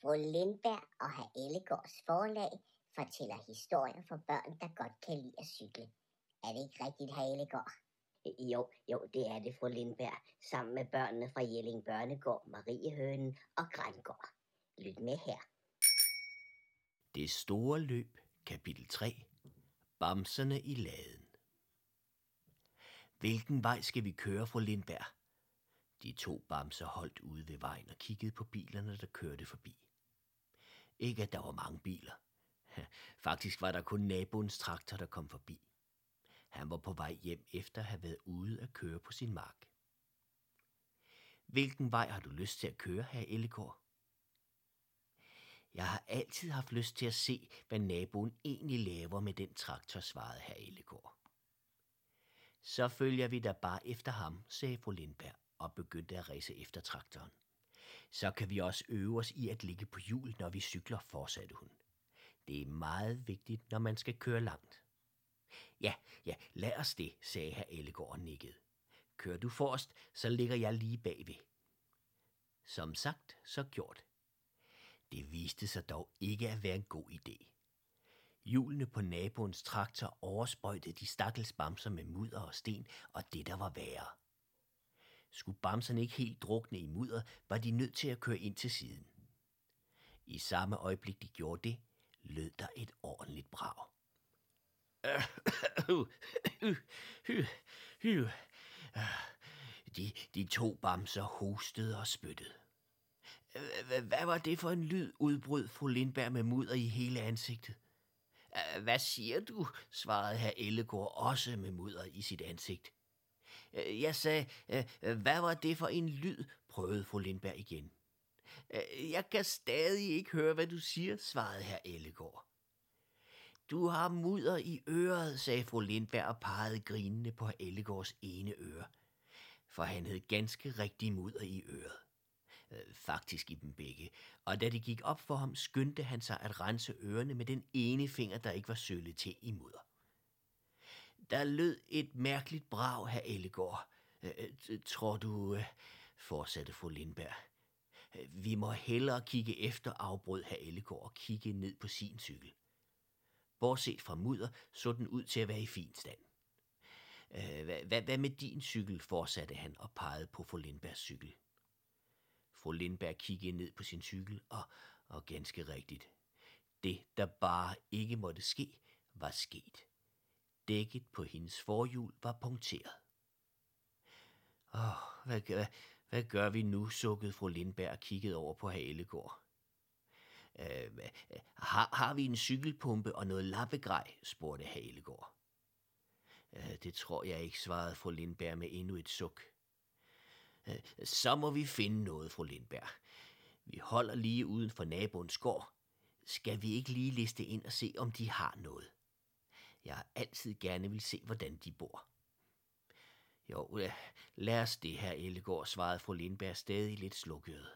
Fru Lindberg og herr Ellegårds forlag fortæller historier for børn, der godt kan lide at cykle. Er det ikke rigtigt, herr Ellegård? Jo, jo, det er det, fru Lindberg, sammen med børnene fra Jelling Børnegård, Mariehønen og Grængård. Lyt med her. Det store løb, kapitel 3. Bamserne i laden. Hvilken vej skal vi køre, fru Lindberg? De to bamser holdt ude ved vejen og kiggede på bilerne, der kørte forbi. Ikke at der var mange biler. Faktisk var der kun naboens traktor, der kom forbi. Han var på vej hjem efter at have været ude at køre på sin mark. Hvilken vej har du lyst til at køre, her Ellegård? Jeg har altid haft lyst til at se, hvad naboen egentlig laver med den traktor, svarede herr Ellegård. Så følger vi da bare efter ham, sagde fru Lindberg og begyndte at ræse efter traktoren. Så kan vi også øve os i at ligge på hjul, når vi cykler, fortsatte hun. Det er meget vigtigt, når man skal køre langt. Ja, ja, lad os det, sagde herr Ellegård og nikkede. Kører du forrest, så ligger jeg lige bagved. Som sagt, så gjort. Det viste sig dog ikke at være en god idé. Hjulene på naboens traktor oversprøjtede de stakkels bamser med mudder og sten, og det der var værre. Skulle bamserne ikke helt drukne i mudder, var de nødt til at køre ind til siden. I samme øjeblik de gjorde det, lød der et ordentligt brag. De, de to bamser hostede og spyttede. Hvad var det for en lyd, udbrød fru Lindberg med mudder i hele ansigtet. Hvad siger du, svarede herr Ellegård også med mudder i sit ansigt. Øh, jeg sagde, øh, øh, hvad var det for en lyd, prøvede fru Lindberg igen. Jeg kan stadig ikke høre, hvad du siger, svarede herr Ellegård. Du har mudder i øret, sagde fru Lindberg og pegede grinende på Ellegårds ene øre. For han havde ganske rigtig mudder i øret. Faktisk i dem begge. Og da det gik op for ham, skyndte han sig at rense ørerne med den ene finger, der ikke var søllet til i mudder. Der lød et mærkeligt brag, her Ellegård. Øh, øh, tror du, øh, fortsatte fru Lindberg. Vi må hellere kigge efter, afbrød herr Ellegård og kigge ned på sin cykel. Bortset fra mudder, så den ud til at være i fin stand. Hvad, hvad, hvad med din cykel, fortsatte han og pegede på fru Lindbergs cykel. Fru Lindberg kiggede ned på sin cykel, og, og ganske rigtigt. Det, der bare ikke måtte ske, var sket. Dækket på hendes forhjul var punkteret. Åh, hvad, hvad, hvad gør vi nu, sukkede fru Lindberg og kiggede over på Halegård. Øh, har, har vi en cykelpumpe og noget lappegrej, spurgte Halegård. Øh, det tror jeg ikke, svarede fru Lindberg med endnu et suk. Øh, så må vi finde noget, fru Lindberg. Vi holder lige uden for naboens gård. Skal vi ikke lige liste ind og se, om de har noget? Jeg har altid gerne vil se, hvordan de bor. Jo, øh, lad os det her, Ellegård, svarede fru Lindberg stadig lidt slukket.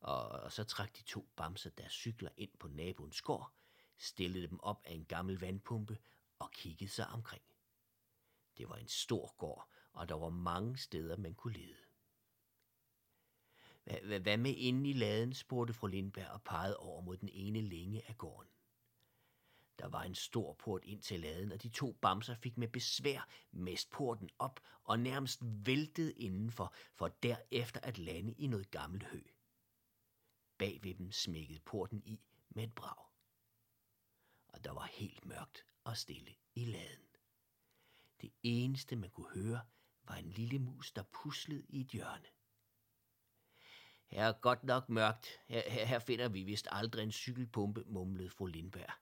Og, og så trak de to bamser deres cykler ind på naboens gård, stillede dem op af en gammel vandpumpe og kiggede sig omkring. Det var en stor gård, og der var mange steder, man kunne lede. Hvad med inde i laden, spurgte fru Lindberg og pegede over mod den ene længe af gården. Der var en stor port ind til laden, og de to bamser fik med besvær mest porten op og nærmest væltede indenfor, for derefter at lande i noget gammelt hø. Bag ved dem smækkede porten i med et brag. Og der var helt mørkt og stille i laden. Det eneste, man kunne høre, var en lille mus, der puslede i et hjørne. Her er godt nok mørkt. Her, her, her finder vi vist aldrig en cykelpumpe, mumlede fru Lindberg.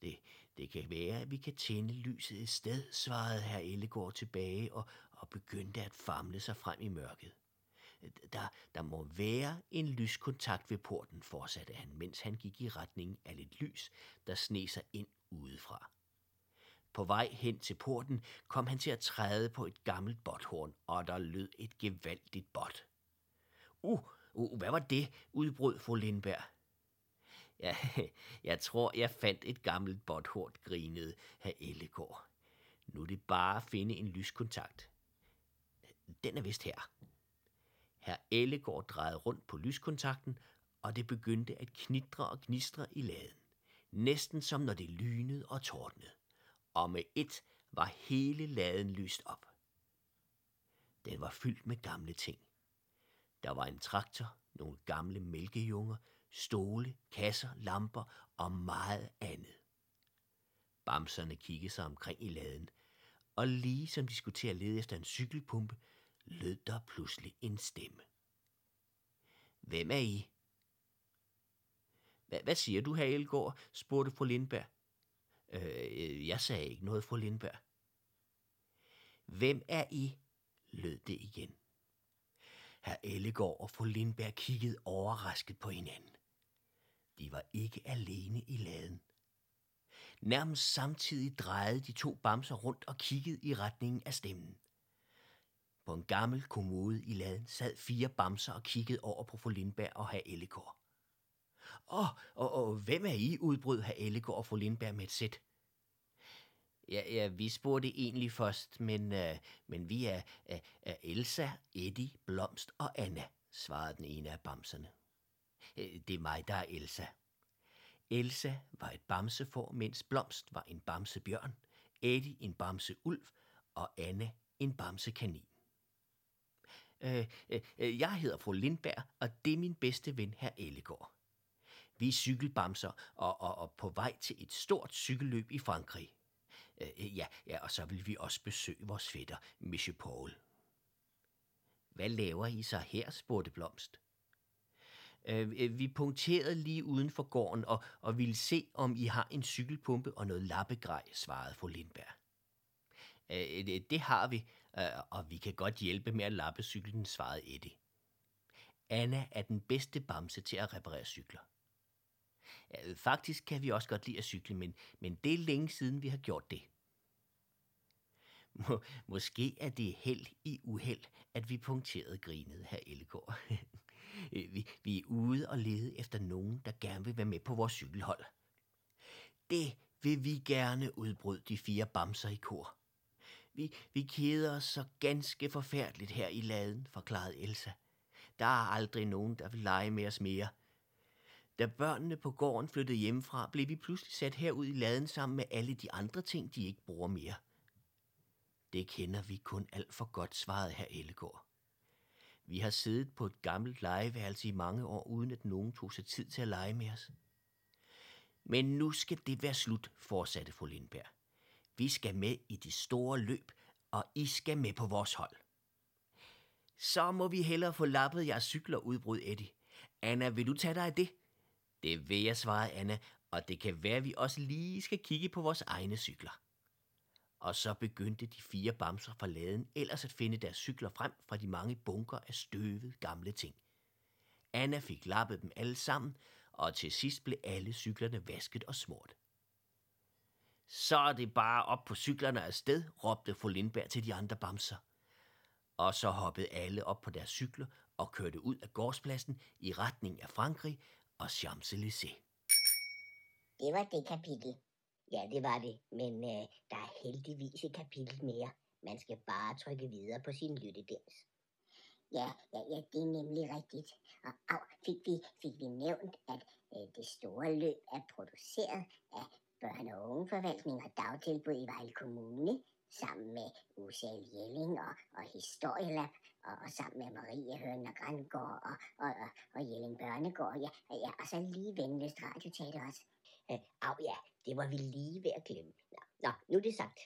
Det, det kan være, at vi kan tænde lyset et sted, svarede herr Ellegård tilbage og, og begyndte at famle sig frem i mørket. Der, der må være en lyskontakt ved porten, fortsatte han, mens han gik i retning af lidt lys, der sne sig ind udefra. På vej hen til porten kom han til at træde på et gammelt botthorn, og der lød et gevaldigt bot. Uh, uh, hvad var det? udbrød fru Lindberg. Ja, jeg tror, jeg fandt et gammelt botthort, grinede herr Ellegård. Nu er det bare at finde en lyskontakt. Den er vist her. Herr Ellegård drejede rundt på lyskontakten, og det begyndte at knitre og gnistre i laden, næsten som når det lynede og tordnede, og med et var hele laden lyst op. Den var fyldt med gamle ting. Der var en traktor, nogle gamle mælkejunger, stole, kasser, lamper og meget andet. Bamserne kiggede sig omkring i laden, og lige som de skulle til at lede efter en cykelpumpe, lød der pludselig en stemme. Hvem er I? Hvad, hvad siger du, herr Elgård? spurgte fru Lindberg. Øh, jeg sagde ikke noget, fru Lindberg. Hvem er I? lød det igen. Herr Ellegård og fru Lindberg kiggede overrasket på hinanden. De var ikke alene i laden. Nærmest samtidig drejede de to bamser rundt og kiggede i retningen af stemmen. På en gammel kommode i laden sad fire bamser og kiggede over på fru Lindberg og herr Ellegård. Åh, og, og hvem er I? udbrød herr Ellegård og fru Lindberg med et sæt. Ja, ja, vi spurgte egentlig først, men, uh, men vi er, uh, er Elsa, Eddie, Blomst og Anna, svarede den ene af bamserne. Øh, det er mig, der er Elsa. Elsa var et bamsefor, mens Blomst var en bamsebjørn, Eddie en bamseulv og Anne en bamsekanin. Øh, øh, jeg hedder fru Lindberg, og det er min bedste ven, her Ellegård. Vi er cykelbamser og, og, og på vej til et stort cykelløb i Frankrig. Øh, øh, ja, ja, og så vil vi også besøge vores fætter, Monsieur Paul. Hvad laver I så her, spurgte Blomst. Øh, øh, vi punkterede lige uden for gården og, og ville se, om I har en cykelpumpe og noget lappegrej, svarede fru Lindberg. Øh, det, det har vi, øh, og vi kan godt hjælpe med at lappe cyklen, svarede Eddie. Anna er den bedste bamse til at reparere cykler. Ja, faktisk kan vi også godt lide at cykle, men, men det er længe siden, vi har gjort det. Må, måske er det held i uheld, at vi punkterede grinet, her Øh, vi, vi er ude og lede efter nogen, der gerne vil være med på vores cykelhold. Det vil vi gerne, udbrød de fire bamser i kor. Vi, vi keder os så ganske forfærdeligt her i laden, forklarede Elsa. Der er aldrig nogen, der vil lege med os mere – da børnene på gården flyttede hjemmefra, blev vi pludselig sat herud i laden sammen med alle de andre ting, de ikke bruger mere. Det kender vi kun alt for godt, svarede herr Ellegård. Vi har siddet på et gammelt legeværelse i mange år, uden at nogen tog sig tid til at lege med os. Men nu skal det være slut, fortsatte fru Lindberg. Vi skal med i de store løb, og I skal med på vores hold. Så må vi hellere få lappet jeres cykler, udbrød Eddie. Anna, vil du tage dig af det? Det vil jeg, svarede Anna, og det kan være, at vi også lige skal kigge på vores egne cykler. Og så begyndte de fire bamser fra laden ellers at finde deres cykler frem fra de mange bunker af støvede gamle ting. Anna fik lappet dem alle sammen, og til sidst blev alle cyklerne vasket og smurt. Så er det bare op på cyklerne afsted, råbte fru Lindberg til de andre bamser. Og så hoppede alle op på deres cykler og kørte ud af gårdspladsen i retning af Frankrig, og Champs-Élysées. Det var det kapitel. Ja, det var det, men øh, der er heldigvis et kapitel mere. Man skal bare trykke videre på sin lyttedems. Ja, ja, ja, det er nemlig rigtigt. Og au, fik vi, fik vi nævnt, at øh, det store løb er produceret af børne- og ungeforvaltning og dagtilbud i Vejle Kommune, sammen med Usal Jelling og, og Historielab, og, og sammen med Marie Høn og Grandgård og, og, og, og Jelling Børnegård, ja, ja, og så lige Venløst Radioteater også. Øh, au ja, det var vi lige ved at glemme. Nå, nu er det sagt.